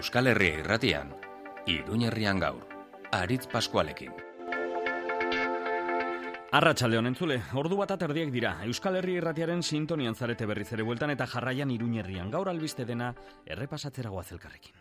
Euskal Herria irratian, Iruñerrian gaur, Aritz Paskualekin. Arratxalde honen ordu bat aterdiek dira, Euskal Herri irratiaren sintonian zarete berriz ere bueltan eta jarraian Iruñerrian gaur albiste dena errepasatzera guazelkarrekin.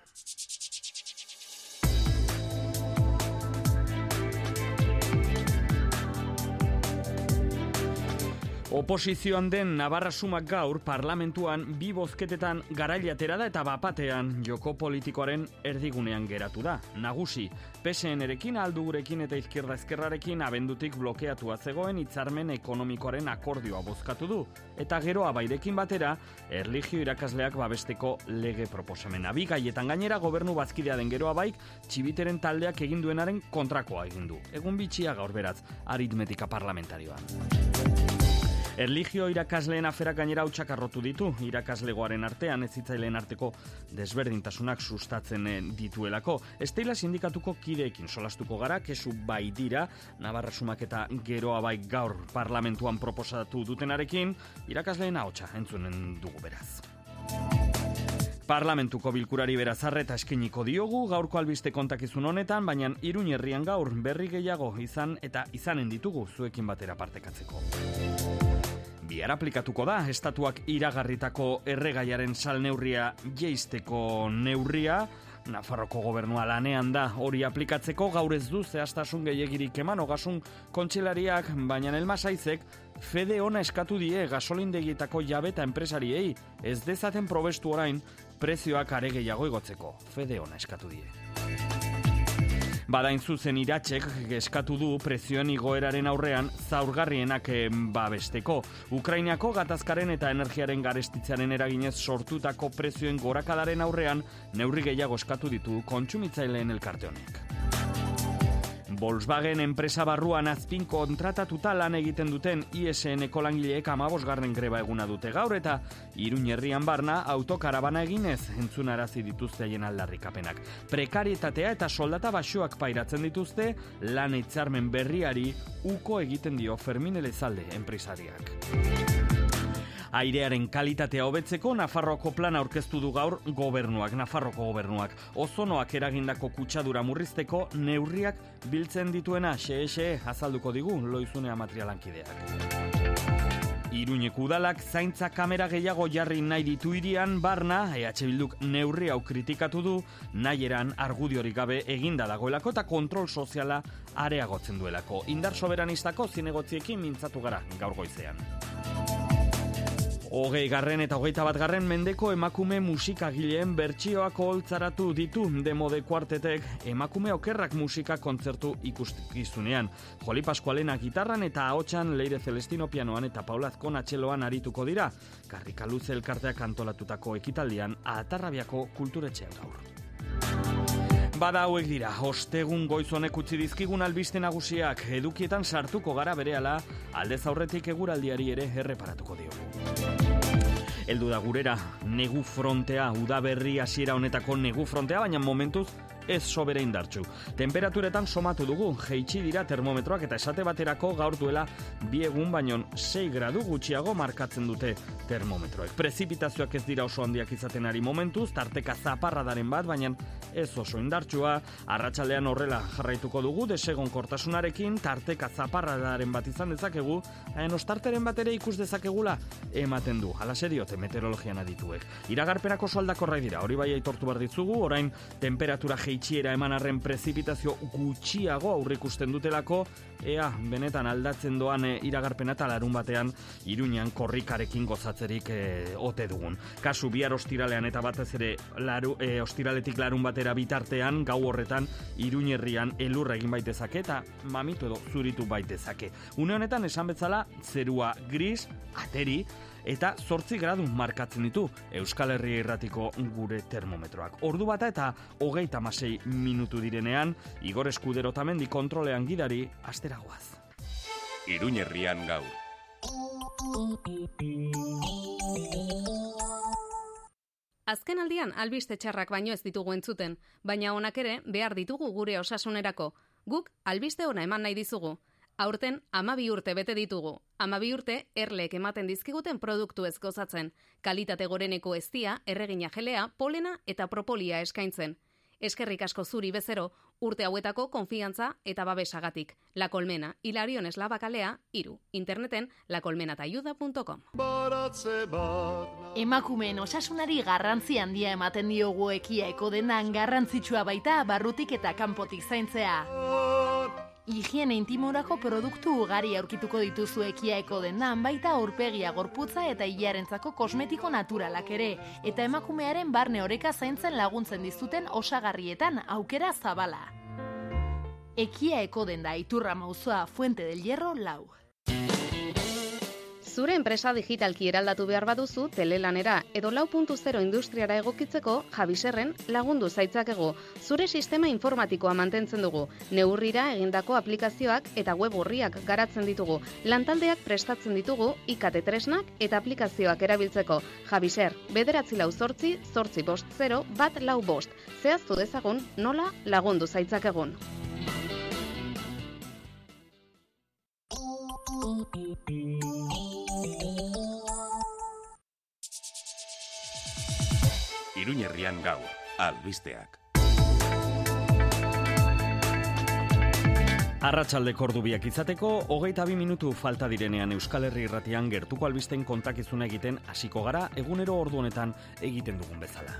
Oposizioan den Navarra Sumak gaur parlamentuan bi bozketetan garailatera da eta bapatean joko politikoaren erdigunean geratu da. Nagusi, PSN erekin aldugurekin eta izkierda ezkerrarekin abendutik blokeatua zegoen hitzarmen ekonomikoaren akordioa bozkatu du. Eta gero abairekin batera, erligio irakasleak babesteko lege proposamena. Bi gaietan gainera gobernu bazkidea den gero abaik, txibiteren taldeak egin duenaren kontrakoa egin du. Egun bitxia gaur beraz, aritmetika parlamentarioan. Erligio irakasleen afera gainera hautsak arrotu ditu, irakaslegoaren artean ez zitzaileen arteko desberdintasunak sustatzen eh, dituelako. Esteila sindikatuko kideekin solastuko gara, kesu bai dira, Navarra sumak eta geroa bai gaur parlamentuan proposatu dutenarekin, irakasleen hautsa entzunen dugu beraz. Parlamentuko bilkurari berazarre eta eskeniko diogu gaurko albiste kontakizun honetan, baina iruñerrian gaur berri gehiago izan eta izanen ditugu zuekin batera partekatzeko. Bihar aplikatuko da, estatuak iragarritako erregaiaren sal neurria jeisteko neurria, Nafarroko gobernua lanean da hori aplikatzeko gaur ez du zehaztasun gehiagirik eman ogasun kontxelariak, baina elmasaizek fede ona eskatu die gasolindegietako jabeta enpresariei ez dezaten probestu orain prezioak are gehiago igotzeko. Fede ona eskatu die. Badain zuzen iratsek eskatu du prezioen igoeraren aurrean zaurgarrienak babesteko. Ukrainiako gatazkaren eta energiaren garestitzaren eraginez sortutako prezioen gorakadaren aurrean neurri gehiago eskatu ditu kontsumitzaileen elkarte honek. Volkswagen enpresa barruan azpin kontratatuta lan egiten duten ISN-eko langileek amabosgarren greba eguna dute gaur eta iruñerrian barna autokarabana eginez entzunarazi dituzte haien aldarrikapenak. Prekarietatea eta soldata basuak pairatzen dituzte lan eitzarmen berriari uko egiten dio Fermin Elezalde enpresariak. Airearen kalitatea hobetzeko Nafarroko plan aurkeztu du gaur gobernuak, Nafarroko gobernuak. Ozonoak eragindako kutsadura murrizteko neurriak biltzen dituena xe azalduko digu loizunea materialankideak. Iruñeko udalak zaintza kamera gehiago jarri nahi ditu irian barna, EH Bilduk neurri hau kritikatu du, nahi eran argudiorik gabe eginda dagoelako eta kontrol soziala areagotzen duelako. Indar soberanistako zinegotziekin mintzatu gara gaur goizean. Hogei garren eta hogeita bat garren mendeko emakume musikagileen bertsioak holtzaratu ditu demode kuartetek emakume okerrak musika kontzertu ikustikizunean. Joli Paskualena gitarran eta ahotsan Leire Celestino pianoan eta Paula Azkona txeloan arituko dira. Karrika luze elkarteak antolatutako ekitaldian atarrabiako kulturetxean gaur. Bada hauek dira, ostegun goizonek utzi dizkigun albiste nagusiak edukietan sartuko gara berehala aldez aurretik eguraldiari ere erreparatuko diogu. Eldu da gurera, negu frontea, udaberri hasiera honetako negu frontea, baina momentuz ez sobera indartxu. Temperaturetan somatu dugu, jeitsi dira termometroak eta esate baterako gaur duela biegun baino 6 gradu gutxiago markatzen dute termometroek. Prezipitazioak ez dira oso handiak izaten ari momentuz, tarteka zaparradaren bat, baina ez oso indartsua, arratsaldean horrela jarraituko dugu, desegon kortasunarekin, tarteka zaparradaren bat izan dezakegu, hain ostarteren bat ere ikus dezakegula, ematen du, ala diote meteorologian adituek. Iragarpenako soldakorra dira, hori bai aitortu behar ditzugu, orain temperatura jei jaitsieran eman arren prezipitazio gutxiago aurrikusten dutelako, ea benetan aldatzen doan e, iragarpena eta larun batean iruñan korrikarekin gozatzerik e, ote dugun. Kasu bihar ostiralean eta batez ere laru, e, ostiraletik larun batera bitartean gau horretan iruñerrian elurra egin baitezake eta mamitu edo zuritu baitezake. Une honetan esan betzala zerua gris, ateri, eta zortzi gradu markatzen ditu Euskal Herria irratiko gure termometroak. Ordu bata eta hogeita masei minutu direnean, Igor Eskudero tamendi kontrolean gidari, asteragoaz. Iruñerrian gau. Azken aldian albiste txarrak baino ez ditugu entzuten, baina honak ere behar ditugu gure osasunerako. Guk albiste ona eman nahi dizugu. Aurten, amabi urte bete ditugu. Amabi urte, erleek ematen dizkiguten produktu ezkozatzen. Kalitate goreneko eztia, erregina jelea, polena eta propolia eskaintzen. Eskerrik asko zuri bezero, urte hauetako konfiantza eta babesagatik. La Colmena, Hilarion Eslabakalea, iru. Interneten, lacolmenatayuda.com Emakumeen osasunari garrantzi handia ematen diogu ekiaeko denan garrantzitsua baita barrutik eta kanpotik zaintzea. Higiene intimorako produktu ugari aurkituko dituzu ekiaeko dendan baita aurpegia gorputza eta hilarentzako kosmetiko naturalak ere, eta emakumearen barne oreka zaintzen laguntzen dizuten osagarrietan aukera zabala. Ekia eko denda iturra mauzoa Fuente del Hierro lau. Zure enpresa digitalki eraldatu behar baduzu telelanera edo lau puntu zero industriara egokitzeko jabiserren lagundu zaitzakego. Zure sistema informatikoa mantentzen dugu. Neurrira egindako aplikazioak eta web horriak garatzen ditugu. Lantaldeak prestatzen ditugu ikate tresnak eta aplikazioak erabiltzeko. Jabiser, bederatzi lau zortzi, zortzi bost zero, bat lau bost. Zehaztu dezagun nola lagundu zaitzakegun. Iruñerrian gaur, albisteak. Arratsalde kordubiak izateko, hogeita bi minutu falta direnean Euskal Herri irratian gertuko albisten kontakizuna egiten hasiko gara egunero ordu honetan egiten dugun bezala.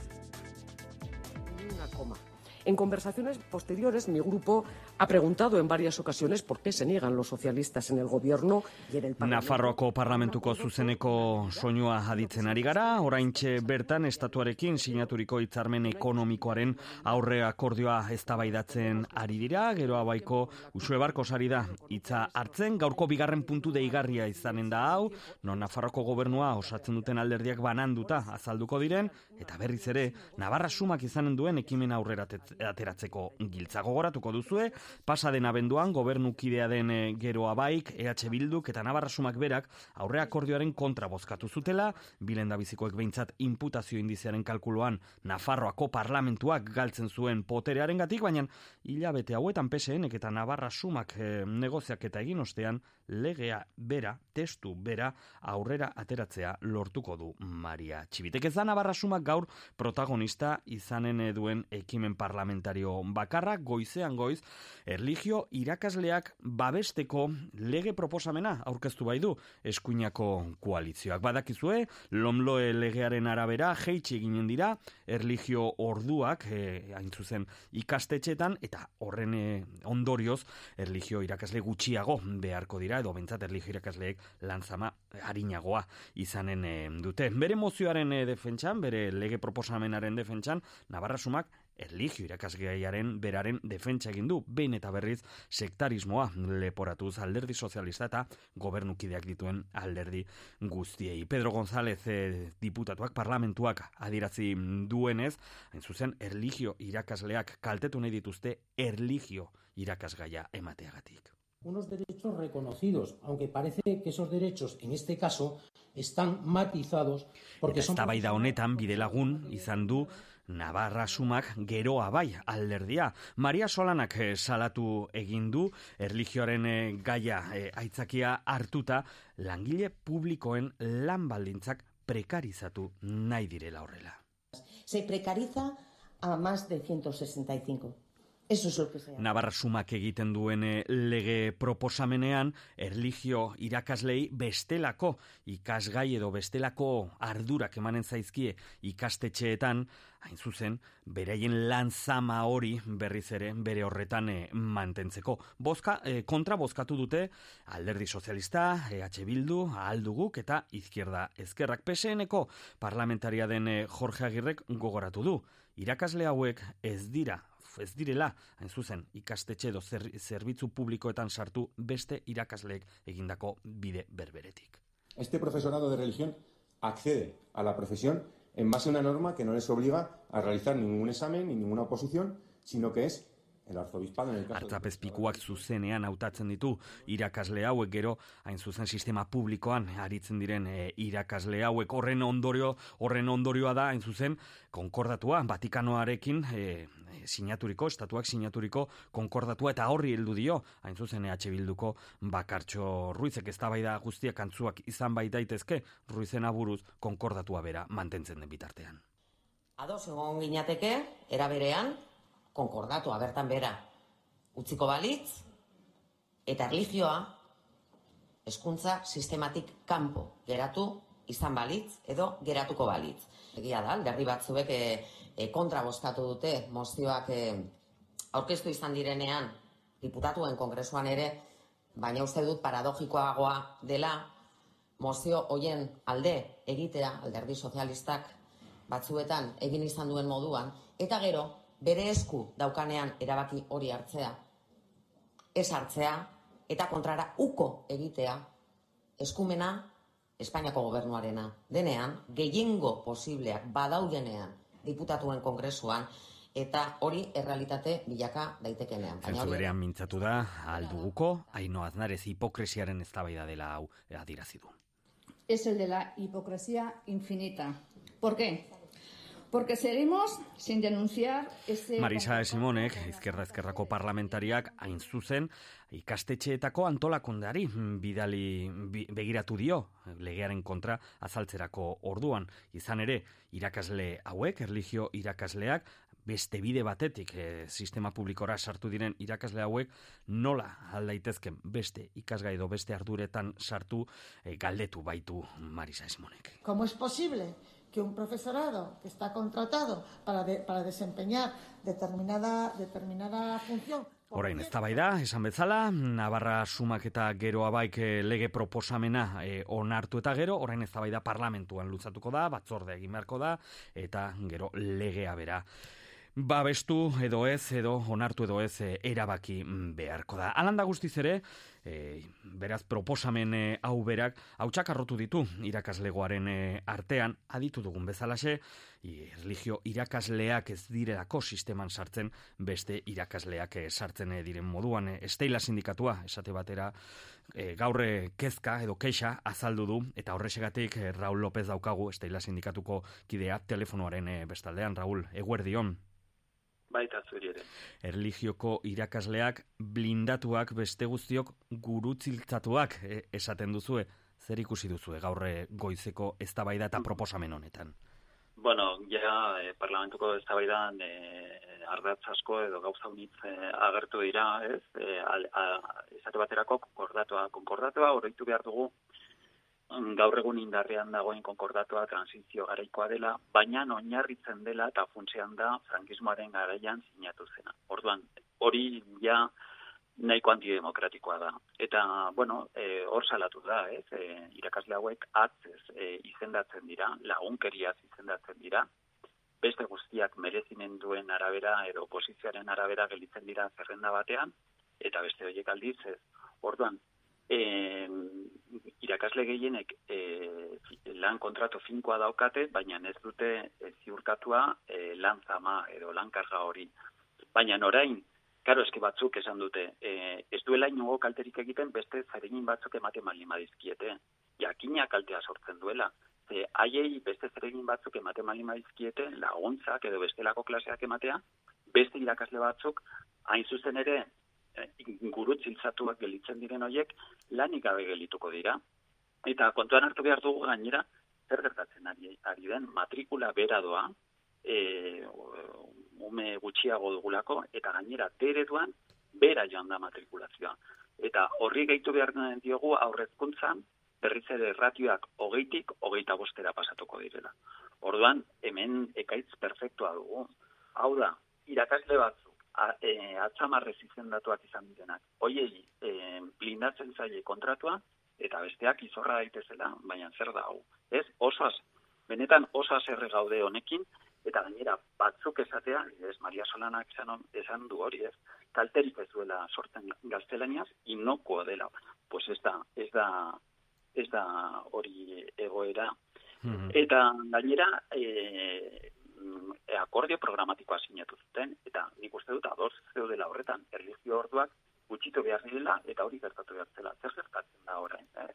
En conversaciones posteriores, mi grupo ha preguntado en varias ocasiones por qué se niegan los socialistas en el gobierno y en el Parlamento. Nafarroako parlamentuko zuzeneko soinua aditzen ari gara, oraintxe bertan estatuarekin sinaturiko hitzarmen ekonomikoaren aurre akordioa eztabaidatzen ari dira, gero abaiko usue barko sari da hitza hartzen, gaurko bigarren puntu deigarria izanen da hau, non Nafarroko gobernua osatzen duten alderdiak bananduta azalduko diren, eta berriz ere, Navarra sumak izanen duen ekimen aurrera ateratzeko giltza gogoratuko duzue, pasa den abenduan gobernukidea den eh, gero abaik, EH Bilduk eta Navarra sumak berak aurre akordioaren kontra bozkatu zutela, bilenda bizikoek behintzat imputazio indizearen kalkuluan Nafarroako parlamentuak galtzen zuen poterearen gatik, baina hilabete hauetan PSNek eta Navarra sumak e, negoziak eta egin ostean legea bera, testu bera, aurrera ateratzea lortuko du Maria Txibitek. Ez da Navarra sumak gaur protagonista izanen eh, duen ekimen parlamentario bakarra, goizean goiz, erligio irakasleak babesteko lege proposamena aurkeztu bai du eskuinako koalizioak. Badakizue, lomloe legearen arabera, jeitsi eginen dira, erligio orduak, e, hain zuzen ikastetxetan, eta horren e, ondorioz, erligio irakasle gutxiago beharko dira, edo bentsat erligio irakasleek lanzama harinagoa izanen e, dute. Bere mozioaren e, defentsan, bere lege proposamenaren defentsan, Navarra sumak erligio irakasgaiaren beraren defentsa egin du, behin eta berriz sektarismoa leporatuz alderdi sozialista eta gobernukideak dituen alderdi guztiei. Pedro González eh, diputatuak parlamentuak adiratzi duenez, hain zuzen erligio irakasleak kaltetu nahi dituzte erligio irakasgaia emateagatik unos derechos reconocidos, aunque parece que esos derechos en este caso están matizados porque son Eztabaida honetan bidelagun izan du Navarra sumak geroa bai alderdia. Maria Solanak eh, salatu egin du erlijioaren eh, gaia eh, aitzakia hartuta langile publikoen lan baldintzak prekarizatu nahi direla horrela. Se precariza a más de 165 Navarra sumak egiten duen eh, lege proposamenean, erligio irakaslei bestelako ikasgai edo bestelako ardurak emanen zaizkie ikastetxeetan, hain zuzen, beraien lan zama hori berriz ere bere horretan eh, mantentzeko. Bozka, e, kontra bozkatu dute alderdi sozialista, EH Bildu, Alduguk eta Izquierda Ezkerrak PSNeko parlamentaria den Jorge Agirrek gogoratu du. Irakasle hauek ez dira ez direla, hain zuzen, ikastetxe edo zer, zerbitzu publikoetan sartu beste irakasleek egindako bide berberetik. Este profesorado de religión accede a la profesión en base a una norma que no les obliga a realizar ningún examen ni ninguna oposición, sino que es Artzapezpikuak zuzenean hautatzen ditu irakasle hauek gero hain zuzen sistema publikoan aritzen diren e, irakasle hauek horren ondorio horren ondorioa da hain zuzen konkordatua Vatikanoarekin e, sinaturiko, estatuak sinaturiko konkordatua eta horri heldu dio, hain zuzen EH Bilduko bakartxo Ruizek ez da guztiak antzuak izan bai daitezke Ruizen aburuz konkordatua bera mantentzen den bitartean. Ados egon ginateke, eraberean, konkordatua bertan bera. Utziko balitz, eta erlijioa, eskuntza sistematik kanpo geratu izan balitz edo geratuko balitz. Egia da, alderri batzuek e, e, kontra bostatu dute mozioak e, aurkeztu izan direnean diputatuen kongresuan ere, baina uste dut paradogikoagoa dela mozio hoien alde egitea alderdi sozialistak batzuetan egin izan duen moduan, eta gero bere esku daukanean erabaki hori hartzea, ez hartzea, eta kontrara uko egitea eskumena Espainiako gobernuarena. Denean, gehiengo posibleak badaudenean diputatuen kongresuan, eta hori errealitate bilaka daitekenean. Zentzu berean mintzatu da, alduguko, haino aznarez hipokresiaren eztabaida dela hau adirazidu. Es el de la hipocresía infinita. ¿Por qué? Porque seremos sin denunciar ese... Marisa Simonek, izquierda ezkerrako parlamentariak, hain zuzen, ikastetxeetako antolakundari bidali begiratu dio legearen kontra azaltzerako orduan. Izan ere, irakasle hauek, erligio irakasleak, beste bide batetik e, sistema publikora sartu diren irakasle hauek nola aldaitezken beste ikasgai edo beste arduretan sartu e, galdetu baitu Marisa Simonek. ¿Cómo es posible que un profesorado que está contratado para, de, para desempeñar determinada, determinada función Orain, ez da esan bezala, Navarra sumak eta gero abaik eh, lege proposamena e, onartu eta gero, orain ez da parlamentuan lutzatuko da, batzorde egin beharko da, eta gero legea bera babestu edo ez edo onartu edo ez e, erabaki mm, beharko da. Alanda guztiz ere, e, beraz proposamen e, hau berak hautsak arrotu ditu irakaslegoaren e, artean aditu dugun bezalaxe, erligio irakasleak ez direlako sisteman sartzen beste irakasleak e, sartzen diren moduan. Esteila sindikatua, esate batera, e, gaurre kezka edo keixa azaldu du, eta horrexegatik e, Raul López daukagu, esteila sindikatuko kidea telefonoaren bestaldean, Raul, eguerdion baita zuri ere. Erligioko irakasleak blindatuak beste guztiok gurutziltzatuak e, esaten duzue, zer ikusi duzue gaurre goizeko eztabaida eta proposamen honetan? Bueno, ja eh, parlamentuko eztabaidan eh, ardatz asko edo gauza unitz eh, agertu dira, ez? Eh, esate baterako konkordatua, konkordatua horreitu behar dugu gaur egun indarrean dagoen konkordatua transizio garaikoa dela, baina oinarritzen dela eta funtzean da frankismoaren garaian sinatu zena. Orduan, hori ja nahiko antidemokratikoa da. Eta, bueno, e, hor salatu da, ez, e, irakasle hauek atzez e, izendatzen dira, lagunkeriaz izendatzen dira, beste guztiak merezimenduen arabera edo posizioaren arabera gelitzen dira zerrenda batean, eta beste horiek aldiz, ez, orduan, e, irakasle gehienek e, lan kontratu finkoa daukate, baina ez dute e, ziurtatua e, lan zama edo lan karga hori. Baina orain, karo eski batzuk esan dute, e, ez duela inogo kalterik egiten beste zarenin batzuk ematen malima dizkiete. Jakina kaltea sortzen duela. Ze, haiei beste zeregin batzuk ematen malima dizkiete, laguntzak edo bestelako klaseak ematea, beste irakasle batzuk, hain zuzen ere, ingurutziltzatuak gelitzen diren horiek lanik gabe gelituko dira. Eta kontuan hartu behar dugu gainera, zer gertatzen ari, ari den, matrikula bera doa, e, ume gutxiago dugulako, eta gainera tereduan bera joan da matrikulazioa. Eta horri gehitu behar diogu aurrezkuntzan, berriz ere ratioak hogeitik, hogeita bostera pasatuko direla. Orduan, hemen ekaitz perfektua dugu. Hau da, irakasle batzu, e, atzamarrez izendatuak izan direnak. Hoiei e, blindatzen zaile kontratua, eta besteak izorra daitezela, baina zer da hau. Ez, osaz, benetan osaz erre gaude honekin, eta gainera batzuk esatea, ez Maria Solanak esan, esan du hori ez, kalterik ez duela sortzen gaztelaniaz, inokoa dela. Pues ez da, ez da, ez da hori egoera. Mm Eta gainera, e, e, akordio programatikoa sinatu zuten, eta nik uste dut adoz zeudela horretan, erlijio orduak gutxitu behar direla, eta hori gertatu behar zela. Zer gertatzen da horrein? Eh?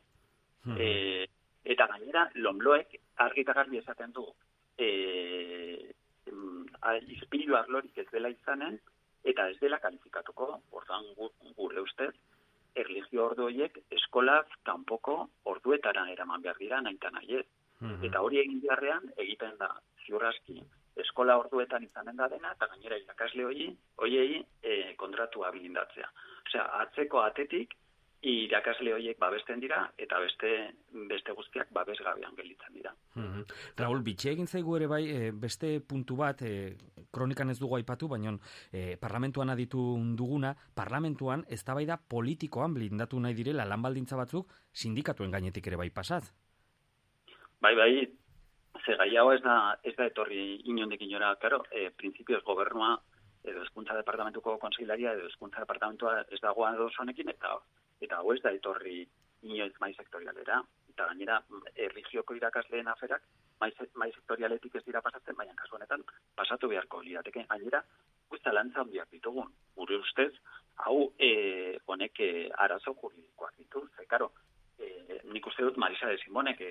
Hmm. E, eta gainera, lomloek argita garbi esaten du, e, izpilu arlorik ez dela izanen, eta ez dela kalifikatuko, ordan gure ustez, erlijio ordu horiek eskolaz kanpoko orduetara eraman behar dira naita nahi ez. Mhm. Eta hori egin beharrean egiten da ziurraski eskola orduetan izanen da dena, eta gainera irakasle hori, hoiei e, kontratua bilindatzea. Osea, atzeko atetik, irakasle horiek babesten dira eta beste beste guztiak babesgabean gelditzen dira. Mm Raul bitxe egin zaigu ere bai e, beste puntu bat e, kronikan ez dugu aipatu baina e, parlamentuan aditu duguna parlamentuan eztabaida politikoan blindatu nahi direla lanbaldintza batzuk sindikatuen gainetik ere bai pasaz. Bai bai. Ze gai hau ez da ez da etorri inondik inora, claro, eh principios gobernua edo eskuntza departamentuko konsilaria edo eskuntza departamentua ez dagoa edo honekin eta eta hau ez da etorri inoiz mai sektorialera, eta gainera erligioko irakasleen aferak mai, mai sektorialetik ez dira pasatzen, baina kasu honetan pasatu beharko lirateke. Gainera, guzta lantza handiak ditugun, gure ustez, hau e, honek e, arazo juridikoak ditu, ze karo, e, nik uste dut Marisa de Simonek e,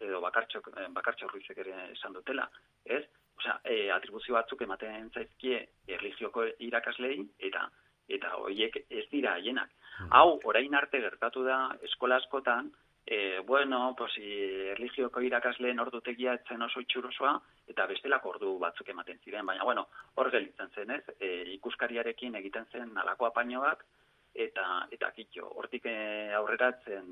edo bakartxo, bakartxo ruizek ere esan dutela, ez? Osea, e, atribuzio batzuk ematen zaizkie erligioko irakaslei, eta eta horiek ez dira haienak. Hmm. Hau, orain arte gertatu da eskola askotan, e, bueno, pues, erligioko irakasleen ordutegia etzen oso itxurosoa, eta bestelako ordu batzuk ematen ziren, baina, bueno, hor gelitzen zen, ez? E, ikuskariarekin egiten zen alako apainoak, eta, eta kitxo, hortik e, aurreratzen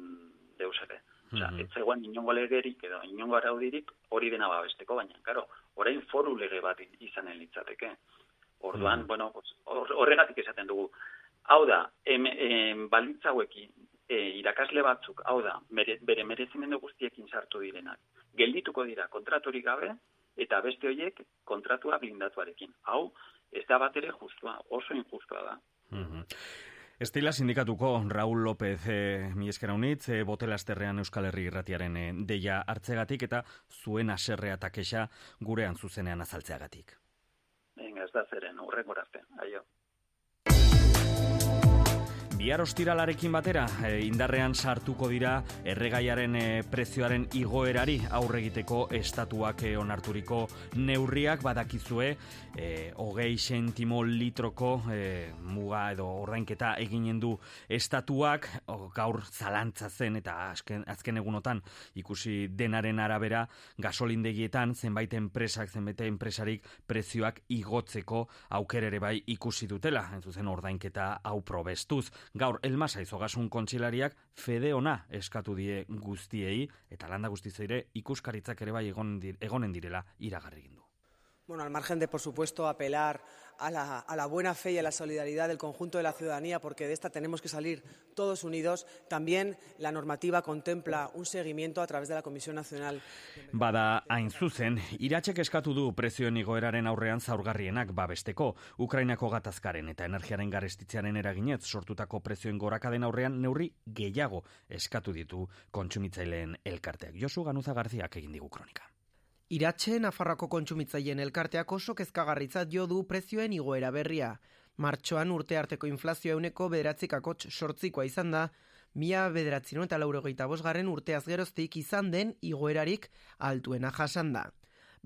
deus ere. Osea, mm -hmm. ez zegoen inongo legerik edo inongo araudirik hori dena babesteko, baina, karo, orain foru lege bat izanen litzateke. Orduan, mm. bueno, horregatik esaten dugu. Hau da, em, em, balitza hauekin, e, irakasle batzuk, hau da, mere, bere merezimendu guztiekin sartu direnak, geldituko dira kontraturik gabe, eta beste horiek kontratua blindatuarekin. Hau, ez da bat ere justua, oso injustua da. Mm -hmm. Estila sindikatuko Raul López e, mi eskera unitz, e, botelasterrean Euskal Herri irratiaren e, deia hartzegatik eta zuen aserrea takesa gurean zuzenean azaltzeagatik. Venga, ez da zeren, urrengor arte, aio. Bihar ostiralarekin batera, e, indarrean sartuko dira erregaiaren e, prezioaren igoerari aurregiteko estatuak e, onarturiko neurriak. Badakizue e, hogei sentimo litroko e, muga edo ordainketa eginen du estatuak. Gaur zalantza zen eta azken, azken egunotan ikusi denaren arabera gasolindegietan zenbait enpresak zenbait enpresarik prezioak igotzeko auker ere bai ikusi dutela, entzuzen ordainketa hau probestuz gaur elmasa izogasun kontsilariak fede ona eskatu die guztiei eta landa guztizeire ikuskaritzak ere bai egonen direla iragarri du. Bueno, al margen de, por supuesto, apelar a la, a la buena fe y a la solidaridad del conjunto de la ciudadanía, porque de esta tenemos que salir todos unidos. También la normativa contempla un seguimiento a través de la Comisión Nacional. Bada hain zuzen, iratxek eskatu du prezioen igoeraren aurrean zaurgarrienak babesteko, Ukrainako gatazkaren eta energiaren garestitzearen eraginez sortutako prezioen gorakaden aurrean neurri gehiago eskatu ditu kontsumitzaileen elkarteak. Josu Ganuza Garziak egin digu kronika. Iratxe Nafarrako kontsumitzaileen elkarteak oso kezkagarritzat jo du prezioen igoera berria. Martxoan urte arteko inflazioa euneko bederatzikako sortzikoa izan da, mila bederatzino eta laurogeita bosgarren urteaz geroztik izan den igoerarik altuena jasan da.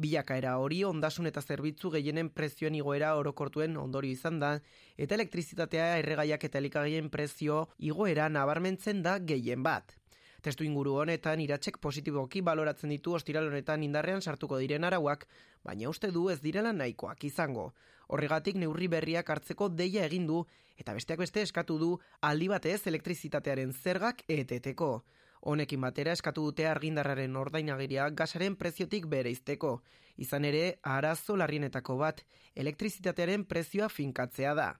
Bilakaera hori ondasun eta zerbitzu gehienen prezioen igoera orokortuen ondorio izan da, eta elektrizitatea erregaiak eta elikagaien prezio igoera nabarmentzen da gehien bat. Testu inguru honetan iratsek positiboki baloratzen ditu ostiral honetan indarrean sartuko diren arauak, baina uste du ez direla nahikoak izango. Horregatik neurri berriak hartzeko deia egin du eta besteak beste eskatu du aldi batez elektrizitatearen zergak eteteko. Honekin batera eskatu dute argindarraren ordainagiria gasaren preziotik bere izteko. Izan ere, arazo larrienetako bat, elektrizitatearen prezioa finkatzea da.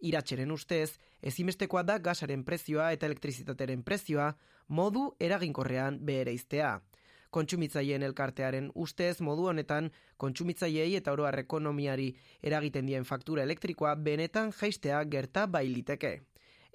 Iratxeren ustez, ezimestekoa da gasaren prezioa eta elektrizitatearen prezioa modu eraginkorrean behereiztea. Kontsumitzaileen elkartearen ustez modu honetan kontsumitzaileei eta oroar ekonomiari eragiten dien faktura elektrikoa benetan jaistea gerta bailiteke.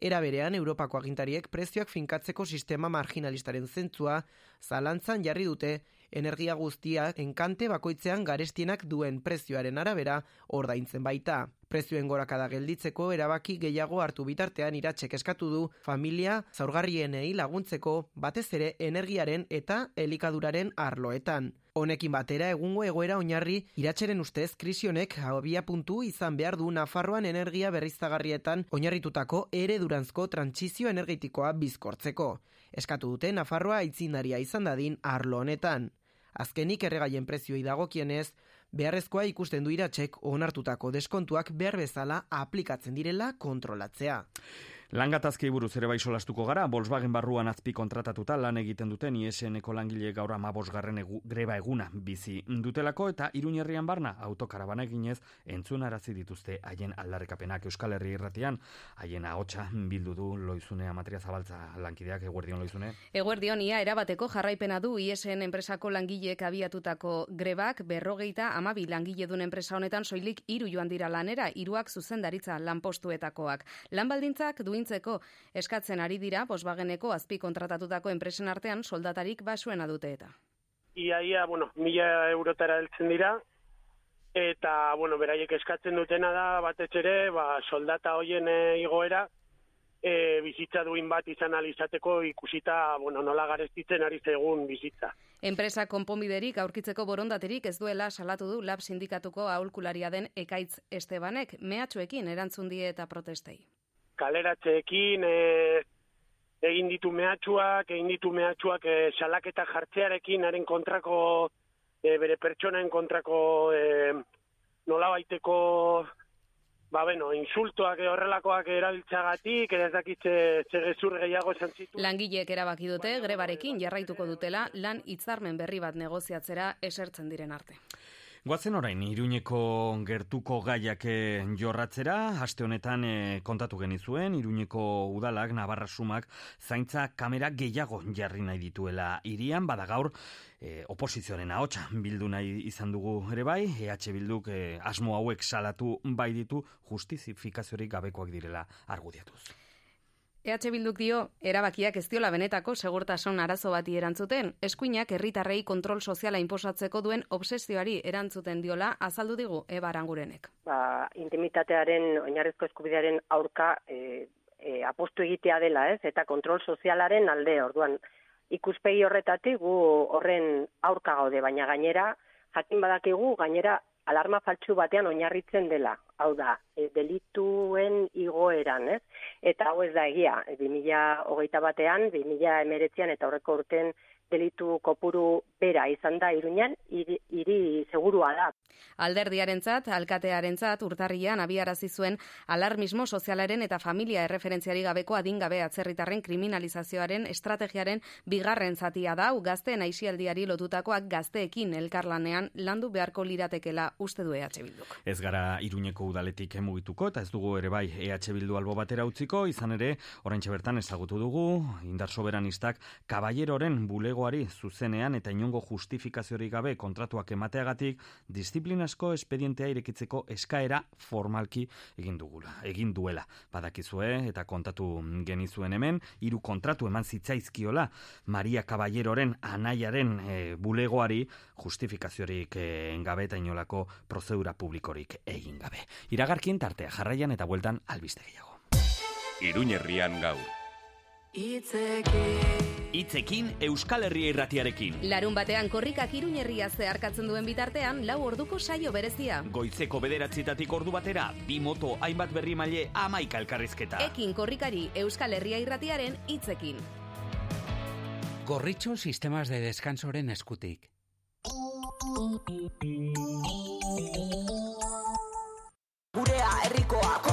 Era berean, Europako agintariek prezioak finkatzeko sistema marginalistaren zentzua zalantzan jarri dute energia guztia enkante bakoitzean garestienak duen prezioaren arabera ordaintzen baita. Prezioen gorakada gelditzeko erabaki gehiago hartu bitartean iratsek eskatu du familia zaurgarrienei laguntzeko batez ere energiaren eta elikaduraren arloetan. Honekin batera egungo egoera oinarri iratxeren ustez krisionek abia puntu izan behar du Nafarroan energia berriztagarrietan oinarritutako ere durantzko trantsizio energetikoa bizkortzeko. Eskatu dute Nafarroa aitzindaria izan dadin arlo honetan. Azkenik erregaien prezioi dagokienez, beharrezkoa ikusten du iratxek onartutako deskontuak behar bezala aplikatzen direla kontrolatzea. Langatazki buruz ere bai solastuko gara, Volkswagen barruan azpi kontratatuta lan egiten duten ISNeko langile gaur ama bosgarren egu, greba eguna bizi dutelako eta iruñerrian barna autokarabana eginez entzun arazi dituzte haien aldarrekapenak Euskal Herri irratian, haien ahotsa bildu du loizunea materia zabaltza lankideak eguerdion loizune. Eguerdion ia erabateko jarraipena du ISN enpresako langileek abiatutako grebak berrogeita amabi langile duen enpresa honetan soilik hiru joan dira lanera, hiruak zuzendaritza lanpostuetakoak. Lanbaldintzak duin duintzeko eskatzen ari dira Volkswageneko azpi kontratatutako enpresen artean soldatarik basuena dute eta. Ia, ia, bueno, mila eurotara heltzen dira, eta, bueno, beraiek eskatzen dutena da, batez ere, ba, soldata hoien e, igoera, e, bizitza duin bat izan alizateko ikusita, bueno, nola garestitzen ari zegun bizitza. Enpresa konponbiderik aurkitzeko borondaterik ez duela salatu du lab sindikatuko aholkularia den ekaitz Estebanek, mehatxoekin erantzun die eta protestei kaleratzeekin e, egin ditu mehatxuak, egin ditu mehatxuak e, salaketa jartzearekin, haren kontrako, e, bere pertsonaen kontrako e, nola baiteko, ba beno, insultoak horrelakoak erabiltzagatik, ez dakitze zegezur gehiago esan zitu. Langileek erabaki dute, grebarekin jarraituko dutela, lan hitzarmen berri bat negoziatzera esertzen diren arte. Guazen orain, Iruñeko gertuko gaiak eh, jorratzera, haste honetan e, kontatu genizuen, Iruñeko udalak, Navarra Sumak, zaintza kamera gehiago jarri nahi dituela irian, bada gaur, e, oposizioaren ahotsa bildu nahi izan dugu ere bai, EH bilduk e, asmo hauek salatu bai ditu justizifikaziorik gabekoak direla argudiatuz. EH Bilduk dio, erabakiak ez diola benetako segurtasun arazo bati erantzuten, eskuinak herritarrei kontrol soziala inposatzeko duen obsesioari erantzuten diola azaldu digu Eba Arangurenek. Ba, intimitatearen, oinarrizko eskubidearen aurka e, e, apostu egitea dela, ez? Eta kontrol sozialaren alde, orduan, ikuspegi horretatik gu horren aurka gaude, baina gainera, jakin badakigu, gainera, alarma faltsu batean oinarritzen dela hau da, e, delituen igoeran, ez? Eta hau ez da egia, 2008 batean, 2008an eta horreko urten delitu kopuru bera izan da iruñan, hiri, hiri segurua da. Alderdiarentzat, alkatearentzat urtarrian abiarazi zuen alarmismo sozialaren eta familia erreferentziari gabeko adingabe atzerritarren kriminalizazioaren estrategiaren bigarren zatia da, gazteen aixialdiari lotutakoak gazteekin elkarlanean landu beharko liratekela uste du EH Bilduk. Ez gara iruñeko udaletik emugituko eta ez dugu ere bai EH Bildu albo batera utziko, izan ere, orain bertan ezagutu dugu, indar soberanistak, kaballeroren bulego enpleguari zuzenean eta inongo justifikaziorik gabe kontratuak emateagatik disiplinasko espedientea irekitzeko eskaera formalki egin dugula, egin duela. Badakizue eta kontatu genizuen hemen hiru kontratu eman zitzaizkiola Maria Caballeroren anaiaren e, bulegoari justifikaziorik e, gabe eta inolako prozedura publikorik egin gabe. Iragarkin tartea jarraian eta bueltan albiste gehiago. Iruñerrian gaur. Itzekin. Itzekin Euskal Herria irratiarekin. Larun batean korrikak iruñerria zeharkatzen duen bitartean, lau orduko saio berezia. Goitzeko bederatzitatik ordu batera, bi moto hainbat berri maile amaika elkarrizketa. Ekin korrikari Euskal Herria irratiaren itzekin. Gorritxo sistemas de descansoren eskutik. Gurea herrikoa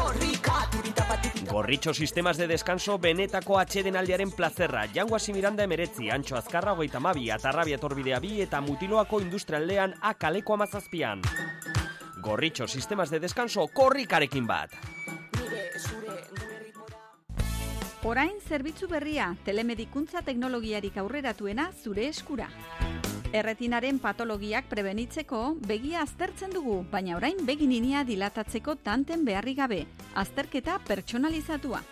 Gorritxo sistemas de descanso benetako atxeden aldearen plazerra. Jango Miranda emeretzi, Antxo Azkarra hogeita mabi, Atarrabia torbidea bi eta Mutiloako industrialdean akaleko amazazpian. Gorritxo sistemas de descanso korrikarekin bat. Orain zerbitzu berria, telemedikuntza teknologiarik aurreratuena zure eskura. Erretinaren patologiak prebenitzeko begia aztertzen dugu, baina orain begininia dilatatzeko tanten beharri gabe, azterketa pertsonalizatua.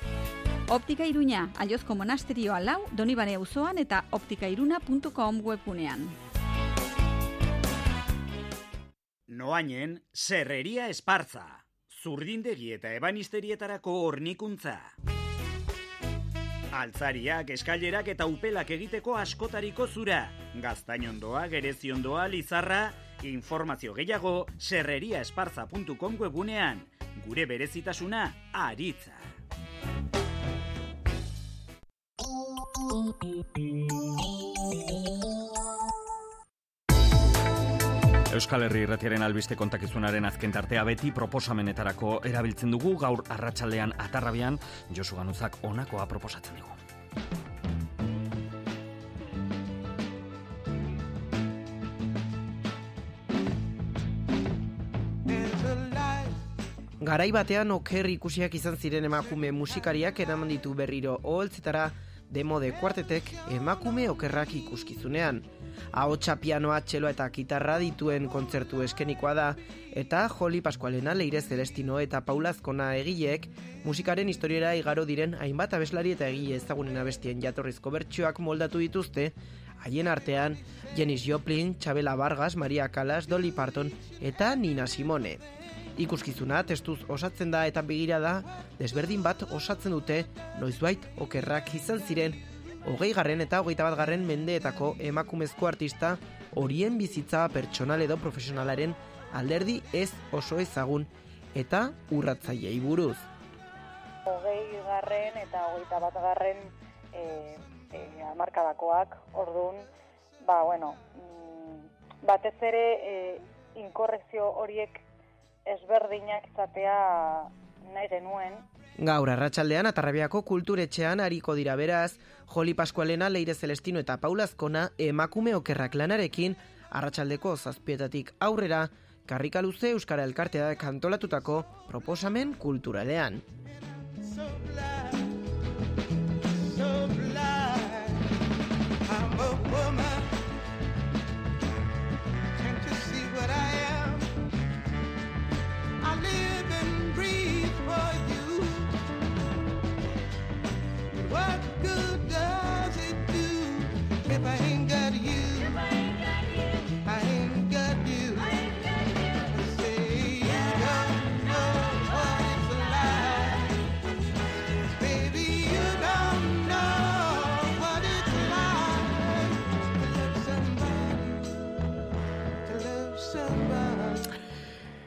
Optika Iruña, Aiozko Monasterioa lau, Donibane auzoan eta optikairuna.com webunean. Noainen, Serreria Esparza. Zurdindegi eta ebanisterietarako hornikuntza. Altzariak, eskailerak eta upelak egiteko askotariko zura. Gaztainondoa, gereziondoa, lizarra, informazio gehiago serreriaesparza.com webunean. Gure berezitasuna, aritza. Euskal Herri irratiaren albiste kontakizunaren azken tartea beti proposamenetarako erabiltzen dugu gaur arratsaldean atarrabian Josu Ganuzak onakoa proposatzen dugu. Garai batean oker ikusiak izan ziren emakume musikariak eraman ditu berriro oholtzetara demo de kuartetek emakume okerrak ikuskizunean. Ahotsa pianoa, txeloa eta gitarra dituen kontzertu eskenikoa da, eta Joli Pascualena, Leire Celestino eta Paulazkona egileek musikaren historiera igaro diren hainbat abeslari eta egile ezagunen abestien jatorrizko bertsioak moldatu dituzte, haien artean Janis Joplin, Chabela Vargas, Maria Callas, Dolly Parton eta Nina Simone. Ikuskizuna testuz osatzen da eta begira da, desberdin bat osatzen dute noizbait okerrak izan ziren hogei garren eta hogeita bat garren mendeetako emakumezko artista horien bizitza pertsonal edo profesionalaren alderdi ez oso ezagun eta urratzailei buruz. Hogei garren eta hogeita bat garren e, e, amarkadakoak, orduan, ba, bueno, mm, batez ere e, inkorrekzio horiek ezberdinak izatea nahi genuen. Gaur arratsaldean Atarrabiako kulturetxean hariko dira beraz, Joli Pascualena, Leire Celestino eta Paulazkona emakume okerrak lanarekin arratsaldeko zazpietatik aurrera, karrika luze Euskara Elkartea kantolatutako proposamen kulturalean.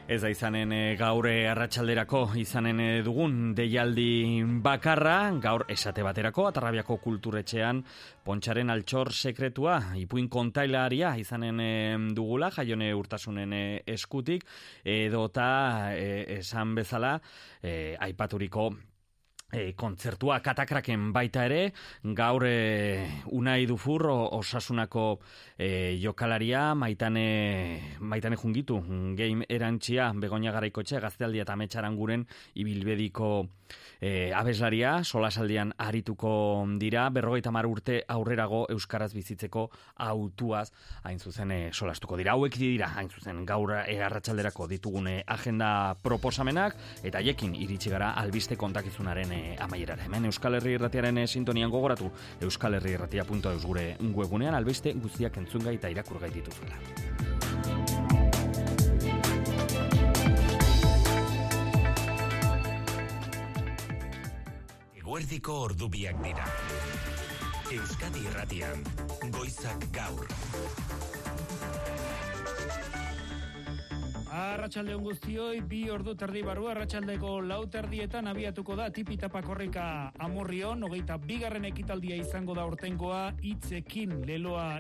Ez da izanen e, gaur eh, arratsalderako izanen e, dugun deialdi bakarra, gaur esate baterako, atarrabiako kulturetxean pontxaren altxor sekretua, ipuin kontailaria izanen dugula, jaione urtasunen eskutik, edota e, esan bezala, e, aipaturiko E, kontzertua katakraken baita ere, gaur e, unai dufur osasunako e, jokalaria, maitane, maitane jungitu, game erantxia, begonia garaikotxe, gaztealdia eta metxaran guren, ibilbediko e, abeslaria, solasaldian arituko dira, berrogeita mar urte aurrerago Euskaraz bizitzeko autuaz, hain zuzen e, solastuko dira. Hauek dira, hain zuzen, gaur e, arratsalderako ditugune agenda proposamenak, eta jekin iritsi gara albiste kontakizunaren e, amaierara. Hemen Euskal Herri Irratiaren e, sintonian gogoratu, Euskal Herri Irratia.eus gure webunean albiste guztiak entzungai eta irakurgai dituzuela. Eguerdiko ordubiak dira. Euskadi Irratian, Goizak Gaur. Arratxalde on guztioi, bi ordu terdi baru, arratsaldeko lau terdietan abiatuko da tipitapa korrika amurrion, hogeita bigarren ekitaldia izango da ortengoa, itzekin leloa